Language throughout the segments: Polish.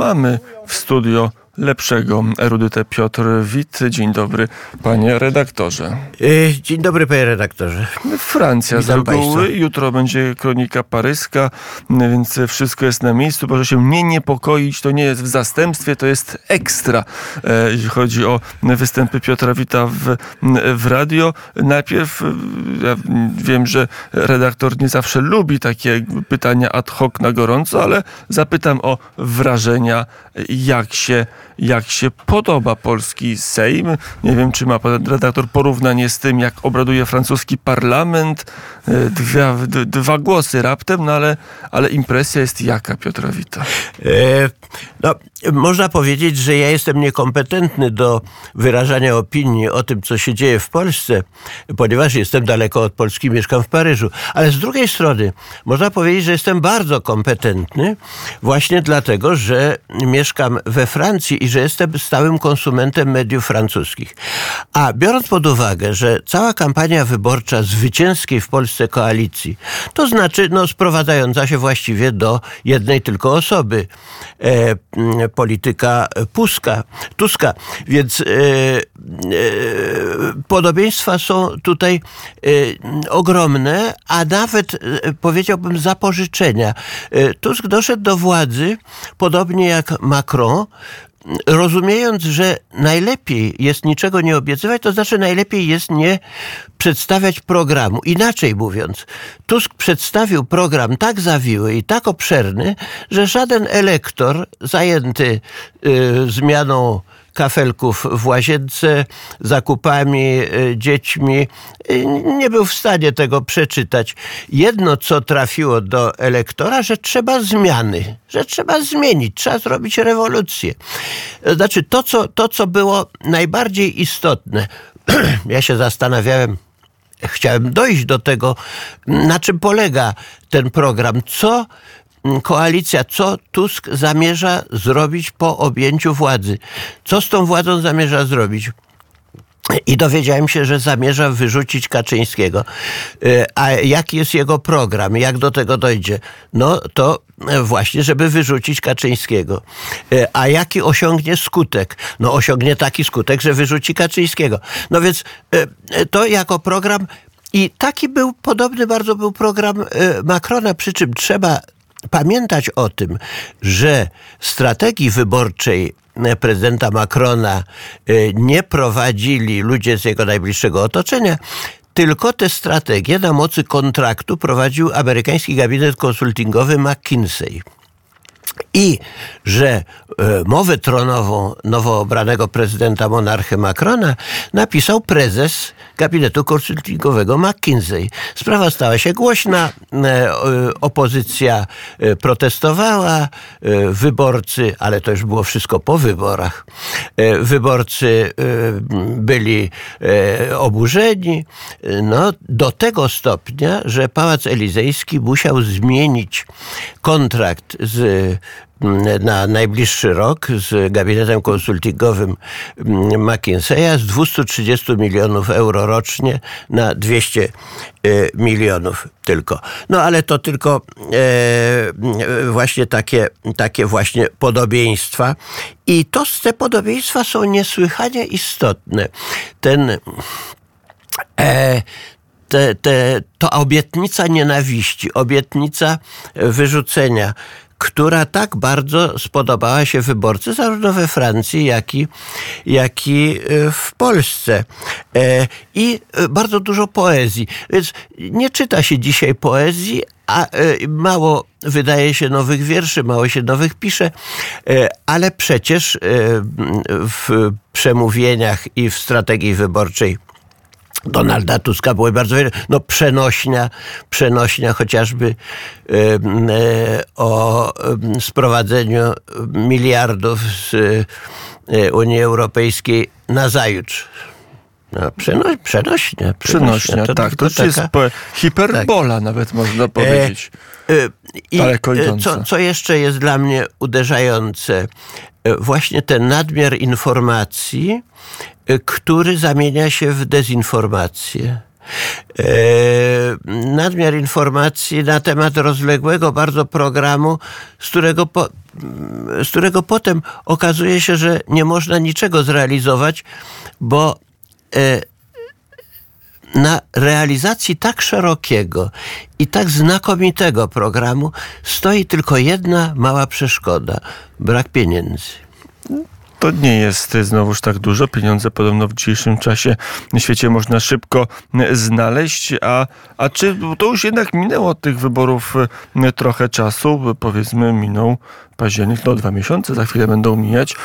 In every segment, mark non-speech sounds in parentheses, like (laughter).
Mamy w studio lepszego erudytę Piotr Wit. Dzień dobry, panie redaktorze. E, dzień dobry, panie redaktorze. Francja Witam z reguły. Jutro będzie kronika paryska, więc wszystko jest na miejscu. Proszę się nie niepokoić, to nie jest w zastępstwie, to jest ekstra, e, jeśli chodzi o występy Piotra Wita w, w radio. Najpierw e, ja wiem, że redaktor nie zawsze lubi takie pytania ad hoc na gorąco, ale zapytam o wrażenia, jak się, jak się podoba polski Sejm. Nie wiem, czy ma pan redaktor porównanie z tym, jak obraduje francuski parlament. E, Dwa, dwa głosy raptem, no ale, ale impresja jest jaka, Piotra Wita? E, no, można powiedzieć, że ja jestem niekompetentny do wyrażania opinii o tym, co się dzieje w Polsce, ponieważ jestem daleko od Polski, mieszkam w Paryżu. Ale z drugiej strony można powiedzieć, że jestem bardzo kompetentny właśnie dlatego, że mieszkam we Francji i że jestem stałym konsumentem mediów francuskich. A biorąc pod uwagę, że cała kampania wyborcza zwycięskiej w Polsce koalicji, to znaczy no, sprowadzająca się właściwie do jednej tylko osoby, e, polityka Puska, Tuska. Więc e, e, podobieństwa są tutaj e, ogromne, a nawet e, powiedziałbym zapożyczenia. E, Tusk doszedł do władzy, podobnie jak Macron, rozumiejąc, że najlepiej jest niczego nie obiecywać, to znaczy najlepiej jest nie przedstawiać programu. Inaczej mówiąc, Tusk przedstawił program tak zawiły i tak obszerny, że żaden elektor zajęty y, zmianą kafelków w łazience, zakupami, y, dziećmi. y, Nie był w stanie tego przeczytać. Jedno, co trafiło do elektora, że trzeba zmiany, że trzeba zmienić, trzeba zrobić rewolucję. Znaczy, to, co, to, co było najbardziej istotne, (clears throat) ja się zastanawiałem, chciałem dojść do tego, na czym polega ten program, co koalicja, co Tusk zamierza zrobić po objęciu władzy, co z tą władzą zamierza zrobić. I dowiedziałem się, że zamierza wyrzucić Kaczyńskiego. E, A jaki jest jego program? Jak do tego dojdzie? No to e, właśnie, żeby wyrzucić Kaczyńskiego. E, A jaki osiągnie skutek? No osiągnie taki skutek, że wyrzuci Kaczyńskiego. No więc to jako program i taki był, podobny bardzo był program Macrona, przy czym trzeba pamiętać o tym, że strategii wyborczej e, prezydenta Macrona e, nie prowadzili ludzie z jego najbliższego otoczenia, tylko te strategie na mocy kontraktu prowadził amerykański gabinet konsultingowy McKinsey. I że e, mowę tronową nowo obranego prezydenta monarchy Macrona napisał prezes gabinetu konsultingowego McKinsey. Sprawa stała się głośna, e, e, opozycja e, protestowała, wyborcy, ale to już było wszystko po wyborach, wyborcy byli oburzeni, no, do tego stopnia, że Pałac Elizejski musiał zmienić kontrakt z na najbliższy rok z gabinetem konsultingowym mm, McKinseya z 230 milionów euro rocznie na 200 e, milionów tylko. No ale to tylko e, właśnie takie, takie właśnie podobieństwa. I to te podobieństwa są niesłychanie istotne. Ten e, te, te, to obietnica nienawiści, obietnica wyrzucenia, która tak bardzo spodobała się wyborcy zarówno we Francji, jak i, jak i e, w Polsce. E, I e, bardzo dużo poezji. Więc nie czyta się dzisiaj poezji, a mało wydaje się nowych wierszy, mało się nowych pisze, ale przecież w przemówieniach i w strategii wyborczej Donalda Tuska były bardzo wiele. No przenośnia, przenośnia chociażby e, o sprowadzeniu miliardów z e, Unii Europejskiej na zajutrz. No, przeno, przenośnia. Przenośnia, tak. To już jest taka- po, hiperbola nawet można powiedzieć. E, I Daleko e, co, co jeszcze jest dla mnie uderzające? E, Właśnie ten nadmiar informacji, e, który zamienia się w dezinformację. nadmiar informacji na temat rozległego bardzo programu, z którego, po, z którego potem okazuje się, że nie można niczego zrealizować, bo na realizacji tak szerokiego i tak znakomitego programu stoi tylko jedna mała przeszkoda brak pieniędzy to nie jest znowuż tak dużo. Pieniądze podobno w dzisiejszym czasie na świecie można szybko znaleźć, a, a czy to już jednak minęło od tych wyborów trochę czasu, powiedzmy minął październik, no dwa miesiące za chwilę będą mijać.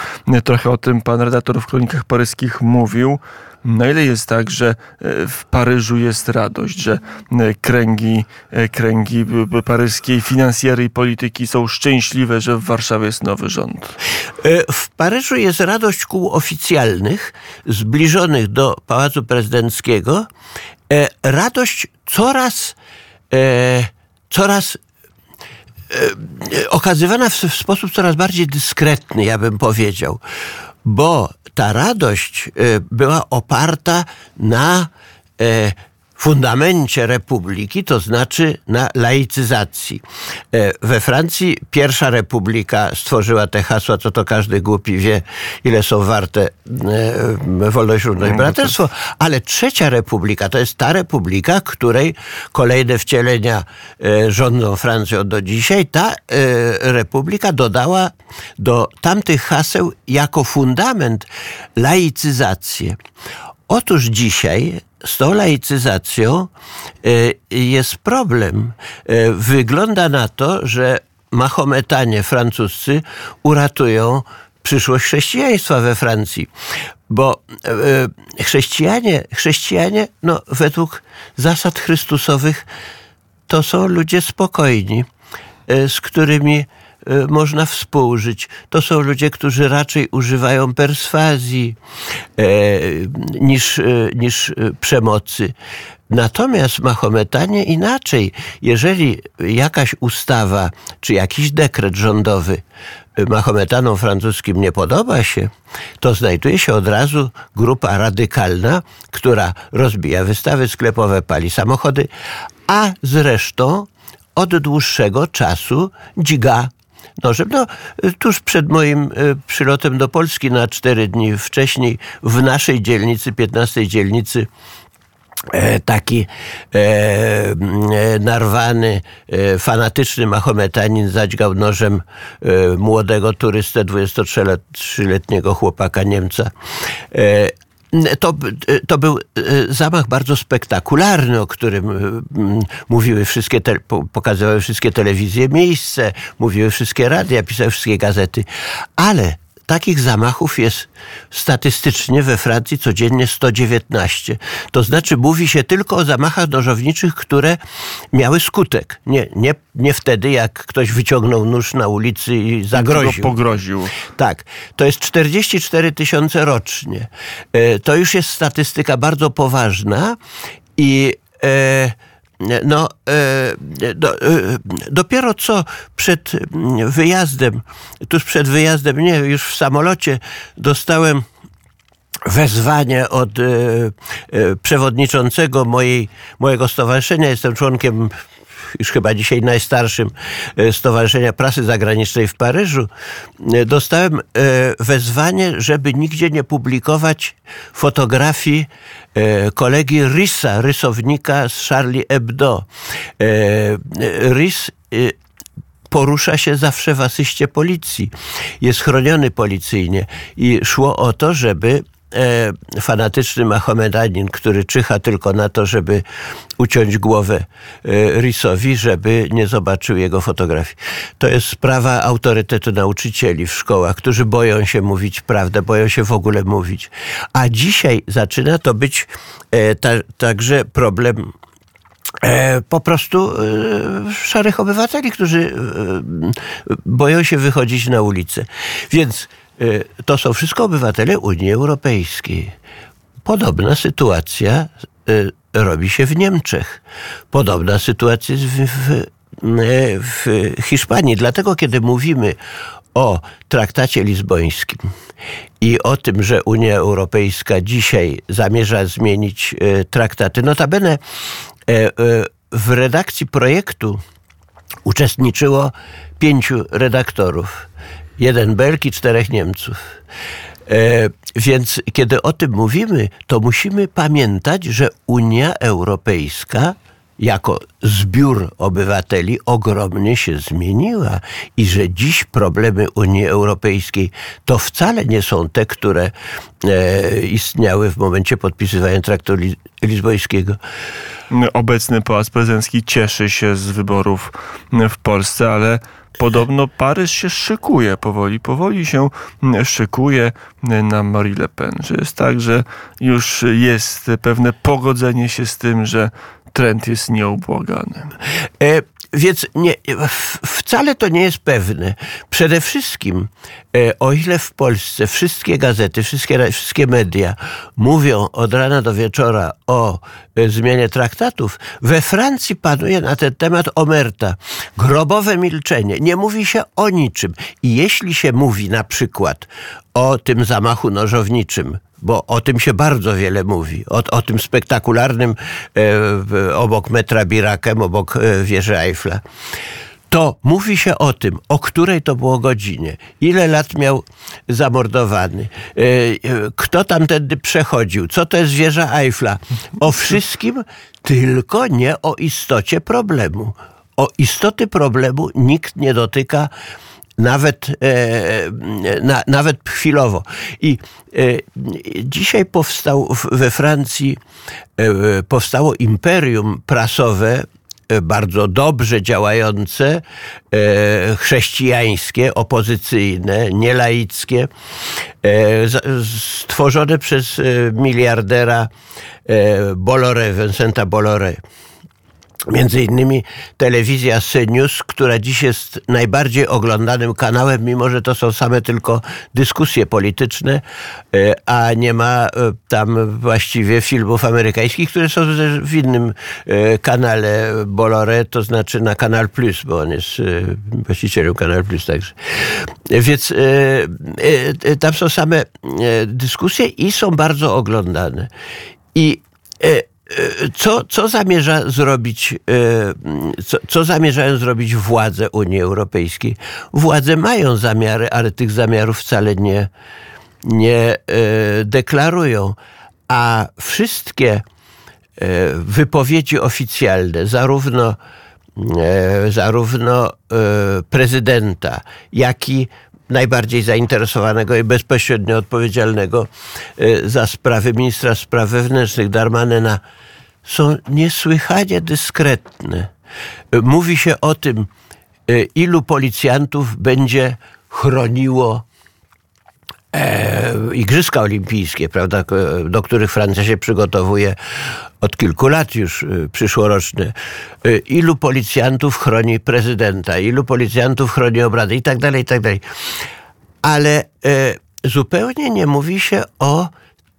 Trochę o tym pan redaktor w Kronikach Paryskich mówił. Na ile jest tak, że e, w Paryżu jest radość, że e, kręgi, e, kręgi paryskiej finansjery i polityki są szczęśliwe, że w Warszawie jest nowy rząd? W Paryżu jest radość kół oficjalnych, zbliżonych do Pałacu Prezydenckiego. Radość coraz, coraz okazywana w sposób coraz bardziej dyskretny, ja bym powiedział bo ta radość y, była oparta na e, fundamencie republiki, to znaczy na laicyzacji. E, we Francji pierwsza republika stworzyła te hasła, co to każdy głupi wie, ile są warte e, wolność, równość, no, braterstwo, ale trzecia republika to jest ta republika, której kolejne wcielenia e, rządzą Francją do dzisiaj. Ta republika dodała do tamtych haseł jako fundament laicyzację. Otóż dzisiaj z tą laicyzacją e, jest problem. E, wygląda na to, że Mahometanie francuscy uratują przyszłość chrześcijaństwa we Francji. Bo e, chrześcijanie, chrześcijanie no, według zasad chrystusowych to są ludzie spokojni, z którymi można współżyć. To są ludzie, którzy raczej używają perswazji e, niż, e, niż e, przemocy. Natomiast Mahometanie inaczej. Jeżeli jakaś ustawa czy jakiś dekret rządowy Mahometanom francuskim nie podoba się, to znajduje się od razu grupa radykalna, która rozbija wystawy sklepowe, pali samochody, a zresztą od dłuższego czasu dźga nożem. No, tuż przed moim e, przylotem do Polski na cztery dni wcześniej w naszej dzielnicy, 15 dzielnicy, e, taki e, e, narwany, e, fanatyczny Mahometanin zadźgał nożem e, młodego turystę, 23-letniego chłopaka Niemca. To, to był e, zamach bardzo spektakularny, o którym e, mówiły wszystkie, te, pokazywały wszystkie telewizje miejsce, mówiły wszystkie radia, pisały wszystkie gazety. Ale takich zamachów jest statystycznie we Francji codziennie 119. To znaczy mówi się tylko o zamachach nożowniczych, które miały skutek. Nie, nie, nie wtedy, jak ktoś wyciągnął nóż na ulicy i zagroził. pogroził. Tak. To jest 44 tysiące rocznie. E, to już jest statystyka bardzo poważna i e, no, e, do, e, dopiero co przed wyjazdem, tuż przed wyjazdem, nie, już w samolocie dostałem wezwanie od e, przewodniczącego mojej, mojego stowarzyszenia. Jestem członkiem już chyba dzisiaj najstarszym Stowarzyszenia Prasy Zagranicznej w Paryżu, dostałem wezwanie, żeby nigdzie nie publikować fotografii E, kolegi Risa, rysownika z Charlie Hebdo. E, Rys e, porusza się zawsze w asyście policji. Jest chroniony policyjnie. I szło o to, żeby e, fanatyczny Mahomedanin, który czyha tylko na to, żeby uciąć głowę e, Risowi, żeby nie zobaczył jego fotografii. To jest sprawa autorytetu nauczycieli w szkołach, którzy boją się mówić prawdę, boją się w ogóle mówić. A dzisiaj zaczyna to być e, ta, także problem e, po prostu e, szarych obywateli, którzy e, boją się wychodzić na ulicę. Więc to są wszystko obywatele Unii Europejskiej. Podobna sytuacja y, robi się w Niemczech. Podobna sytuacja jest w, w, w Hiszpanii. Dlatego, kiedy mówimy o traktacie lizbońskim i o tym, że Unia Europejska dzisiaj zamierza zmienić e, traktaty. Notabene w redakcji projektu uczestniczyło pięciu redaktorów. Jeden Belg i czterech Niemców. Więc kiedy o tym mówimy, to musimy pamiętać, że Unia Europejska jako zbiór obywateli ogromnie się zmieniła i że dziś problemy Unii Europejskiej to wcale nie są te, które e, istniały w momencie podpisywania traktatu lizbońskiego. Obecny Pałac Prezydencki cieszy się z wyborów w Polsce, ale podobno Paryż się szykuje powoli, powoli się szykuje na Marie Le Pen, że jest tak, że już jest pewne pogodzenie się z tym, że trend jest nieubłagany. E, więc nie, wcale to nie jest pewne. Przede wszystkim, e, o ile w Polsce wszystkie gazety, wszystkie, wszystkie media mówią od rana do wieczora o e, zmianie traktatów, we Francji panuje na ten temat omerta. Grobowe milczenie. Nie mówi się o niczym. I jeśli się mówi na przykład o tym zamachu nożowniczym bo o tym się bardzo wiele mówi. O, o tym spektakularnym e, obok metra Birakem, obok e, wieży Eiffla. To mówi się o tym, o której to było godzinie, ile lat miał zamordowany, e, kto tamtędy przechodził, co to jest wieża Eiffla. O wszystkim, tylko nie o istocie problemu. O istoty problemu nikt nie dotyka nawet, e, na, nawet chwilowo. I e, dzisiaj powstał we Francji e, powstało imperium prasowe e, bardzo dobrze działające, e, chrześcijańskie, opozycyjne, nielaickie, e, stworzone przez miliardera Bolloré, Vincenta Bolloré. Między innymi telewizja CNews, która dziś jest najbardziej oglądanym kanałem, mimo że to są same tylko dyskusje polityczne, e, a nie ma e, tam właściwie filmów amerykańskich, które są w innym e, kanale Bolloré, to znaczy na Kanal Plus, bo on jest właścicielem Kanal Plus także. Więc tam są same dyskusje i są bardzo oglądane. I co, co zamierza zrobić, e, co, co zamierzają zrobić władze Unii Europejskiej? Władze mają zamiary, ale tych zamiarów wcale nie, nie e, deklarują. A wszystkie wypowiedzi oficjalne, zarówno, zarówno prezydenta, jak i najbardziej zainteresowanego i bezpośrednio odpowiedzialnego za sprawy ministra spraw wewnętrznych Darmanena są niesłychanie dyskretne. E, mówi się o tym, e, ilu policjantów będzie chroniło e, Igrzyska Olimpijskie, prawda, do których Francja się przygotowuje od kilku lat już y, przyszłoroczne. Ilu policjantów chroni prezydenta, ilu policjantów chroni obrady i tak dalej, i tak dalej. Ale zupełnie nie mówi się o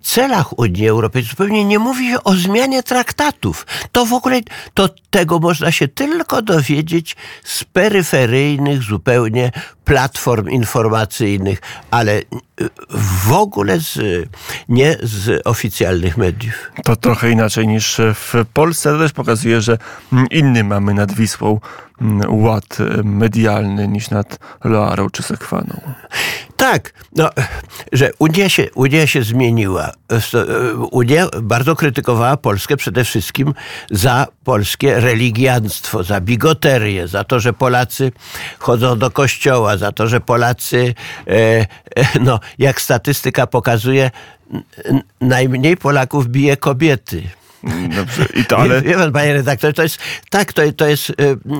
celach Unii Europejskiej. Zupełnie nie mówi się o zmianie traktatów. To w ogóle, to tego można się tylko dowiedzieć z peryferyjnych zupełnie platform informacyjnych, ale w ogóle z, nie z oficjalnych mediów. To trochę inaczej niż w Polsce. To też pokazuje, że inny mamy nad Wisłą ład medialny niż nad Loarą czy Sekwaną. Tak, no, że Unia się, Unia się zmieniła. Unia bardzo krytykowała Polskę przede wszystkim za polskie religianstwo, za bigoterię, za to, że Polacy chodzą do kościoła, za to, że Polacy, e, e, no, jak statystyka pokazuje, najmniej Polaków bije kobiety. Dobrze, i to, ale... Wie pan, panie redaktorze, to jest, tak, to, to jest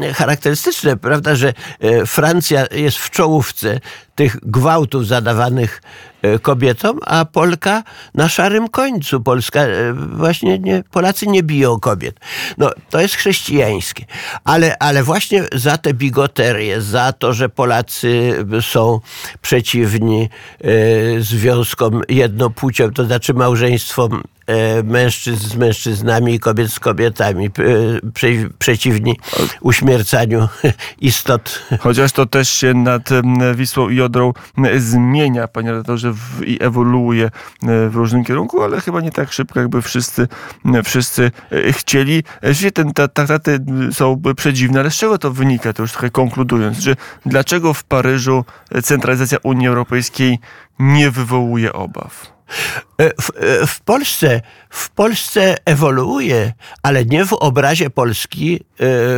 e, charakterystyczne, prawda, że e, Francja jest w czołówce tych gwałtów zadawanych e, kobietom, a Polka na szarym końcu. Polska właśnie nie, Polacy nie biją kobiet. No, to jest chrześcijańskie. Ale, ale właśnie za te bigoterię, za to, że Polacy są przeciwni związkom jednopłciowym, to znaczy małżeństwom E, mężczyzn z mężczyznami i kobiet z kobietami, przeciwni uśmiercaniu (laughs) istot. Chociaż to też się nad Wisłą i zmienia, panie redaktorze, w, i ewoluuje w różnym kierunku, ale chyba nie tak szybko, jakby wszyscy, wszyscy chcieli. Że te traktaty są przedziwne, ale z czego to wynika, to już trochę konkludując, że dlaczego w Paryżu centralizacja Unii Europejskiej nie wywołuje obaw? E, w, e, w, Polsce, w Polsce ewoluuje, ale nie w obrazie Polski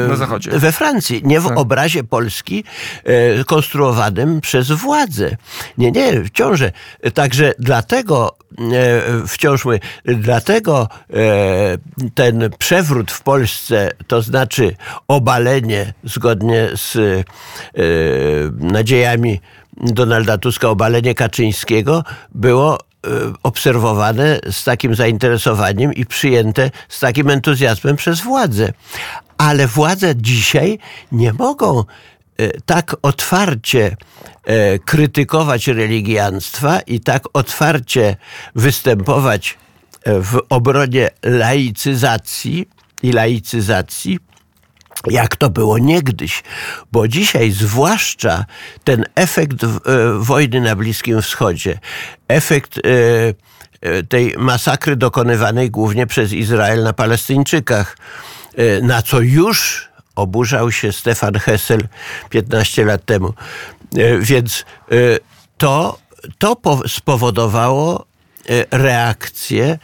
Na zachodzie. we Francji, nie w tak. obrazie Polski konstruowanym przez władze. Nie, nie, wciąż. Także dlatego wciąż my, dlatego ten przewrót w Polsce, to znaczy obalenie zgodnie z nadziejami Donalda Tuska, obalenie Kaczyńskiego było E, obserwowane z takim zainteresowaniem i przyjęte z takim entuzjazmem przez władze. Ale władze dzisiaj nie mogą e, tak otwarcie e, krytykować religianstwa i tak otwarcie występować w obronie laicyzacji i laicyzacji, jak to było niegdyś, bo dzisiaj zwłaszcza ten efekt e, wojny na Bliskim Wschodzie, efekt e, e, tej masakry dokonywanej głównie przez Izrael na Palestyńczykach, na co już oburzał się Stefan Hessel 15 lat temu. Więc to, to spowodowało reakcję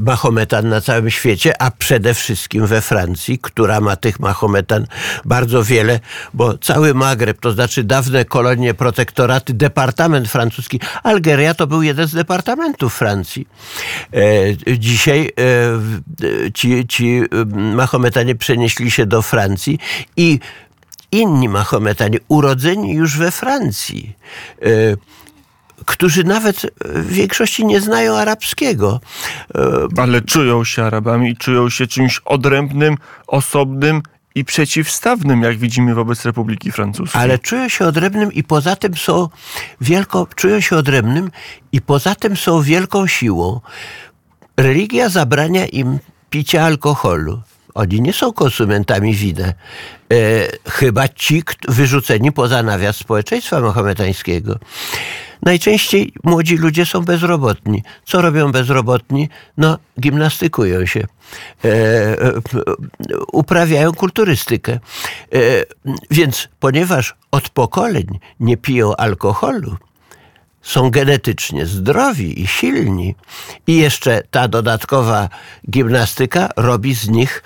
Mahometan na całym świecie, a przede wszystkim we Francji, która ma tych Mahometan bardzo wiele, bo cały Magreb, to znaczy dawne kolonie, protektoraty, departament francuski, Algeria to był jeden z departamentów Francji. E, dzisiaj e, ci, ci Mahometanie przenieśli się do Francji i inni Mahometanie, urodzeni już we Francji, e, którzy nawet w większości nie znają arabskiego. E, Ale czują się Arabami czują się czymś odrębnym, osobnym i przeciwstawnym, jak widzimy wobec Republiki Francuskiej. Ale czują się odrębnym i poza tym są wielką, czują się odrębnym i poza tym są wielką siłą. Religia zabrania im picia alkoholu. Oni nie są konsumentami wina. E, chyba ci wyrzuceni poza nawias społeczeństwa mahometańskiego. Najczęściej młodzi ludzie są bezrobotni. Co robią bezrobotni? No, gimnastykują się. E, e, uprawiają kulturystykę. E, więc ponieważ od pokoleń nie piją alkoholu, są genetycznie zdrowi i silni, i jeszcze ta dodatkowa gimnastyka robi z nich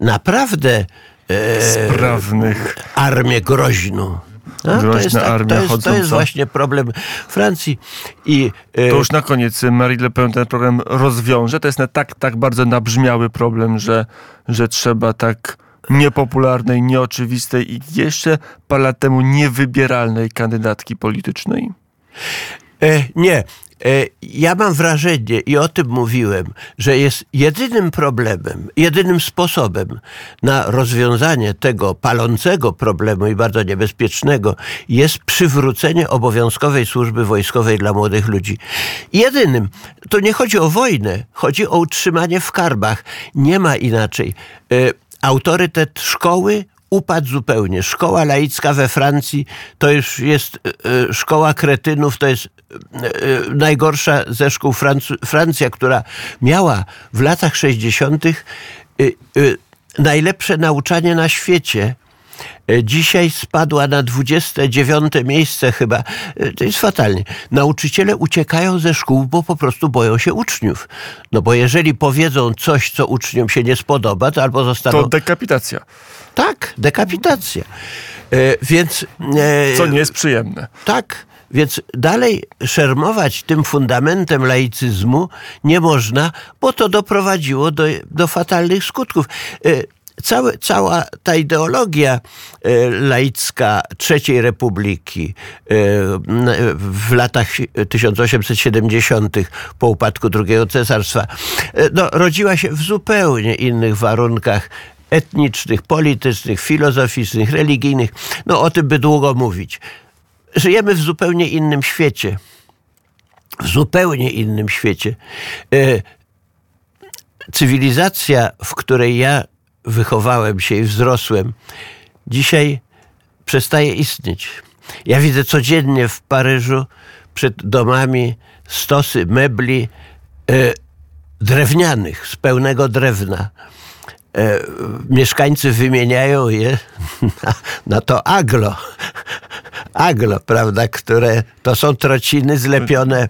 naprawdę e, sprawnych armię groźną. No, to, jest, tak, to, jest, to jest właśnie problem Francji. I, e, to już na koniec Marie Le Pen ten problem rozwiąże. To jest tak, tak bardzo nabrzmiały problem, że, że trzeba tak niepopularnej, nieoczywistej i jeszcze parę lat temu niewybieralnej kandydatki politycznej? E, nie. E, ja mam wrażenie, i o tym mówiłem, że jest jedynym problemem, jedynym sposobem na rozwiązanie tego palącego problemu i bardzo niebezpiecznego jest przywrócenie obowiązkowej służby wojskowej dla młodych ludzi. Jedynym. To nie chodzi o wojnę, chodzi o utrzymanie w karbach. Nie ma inaczej. E, autorytet szkoły upadł zupełnie. Szkoła laicka we Francji to już jest e, e, szkoła kretynów, to jest e, najgorsza ze szkół Francja, która miała w latach 60. najlepsze nauczanie na świecie. Dzisiaj spadła na 29 miejsce chyba. To jest fatalnie. Nauczyciele uciekają ze szkół, bo po prostu boją się uczniów. No bo jeżeli powiedzą coś, co uczniom się nie spodoba, to albo zostaną... To dekapitacja. Tak, dekapitacja. E, więc. E, Co nie jest przyjemne. Tak. Więc dalej szermować tym fundamentem laicyzmu nie można, bo to doprowadziło do, do fatalnych skutków. E, Cały, cała ta ideologia laicka III Republiki w latach 1870. po upadku II Cesarstwa no, rodziła się w zupełnie innych warunkach etnicznych, politycznych, filozoficznych, religijnych. No o tym by długo mówić. Żyjemy w zupełnie innym świecie. W zupełnie innym świecie. E, cywilizacja, w której ja wychowałem się i wzrosłem, dzisiaj przestaje istnieć. Ja widzę codziennie w Paryżu przed domami stosy mebli e, drewnianych, z pełnego drewna. E, mieszkańcy wymieniają je na, (laughs) na to aglo. Aglo, prawda, które to są trociny zlepione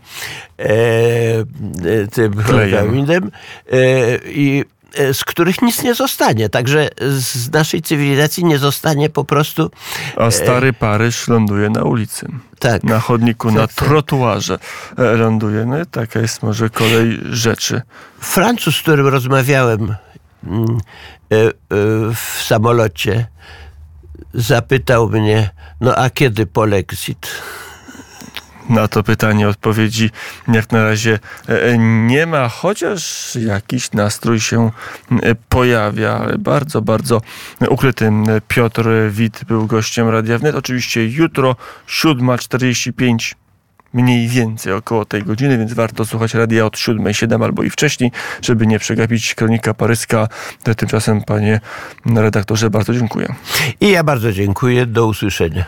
e, e, tym pergaminem e, i e, z których nic nie zostanie. Także z naszej cywilizacji nie zostanie po prostu A stary Paryż ląduje na ulicy. tak. Na chodniku, na Tak, tak. trotuarze ląduje. No i taka jest może kolej rzeczy. Francuz, z którym rozmawiałem w samolocie, zapytał mnie, no a kiedy polexit? Na to pytanie odpowiedzi jak na razie e, nie ma, chociaż jakiś nastrój się e, pojawia. Bardzo, bardzo ukryty Piotr Wit był gościem Radia Wnet. Oczywiście jutro 7.45 mniej więcej około tej godziny, więc warto słuchać radia od 7.07 albo i wcześniej, żeby nie przegapić kronika paryska. Tymczasem, panie redaktorze, bardzo dziękuję. I ja bardzo dziękuję. Do usłyszenia.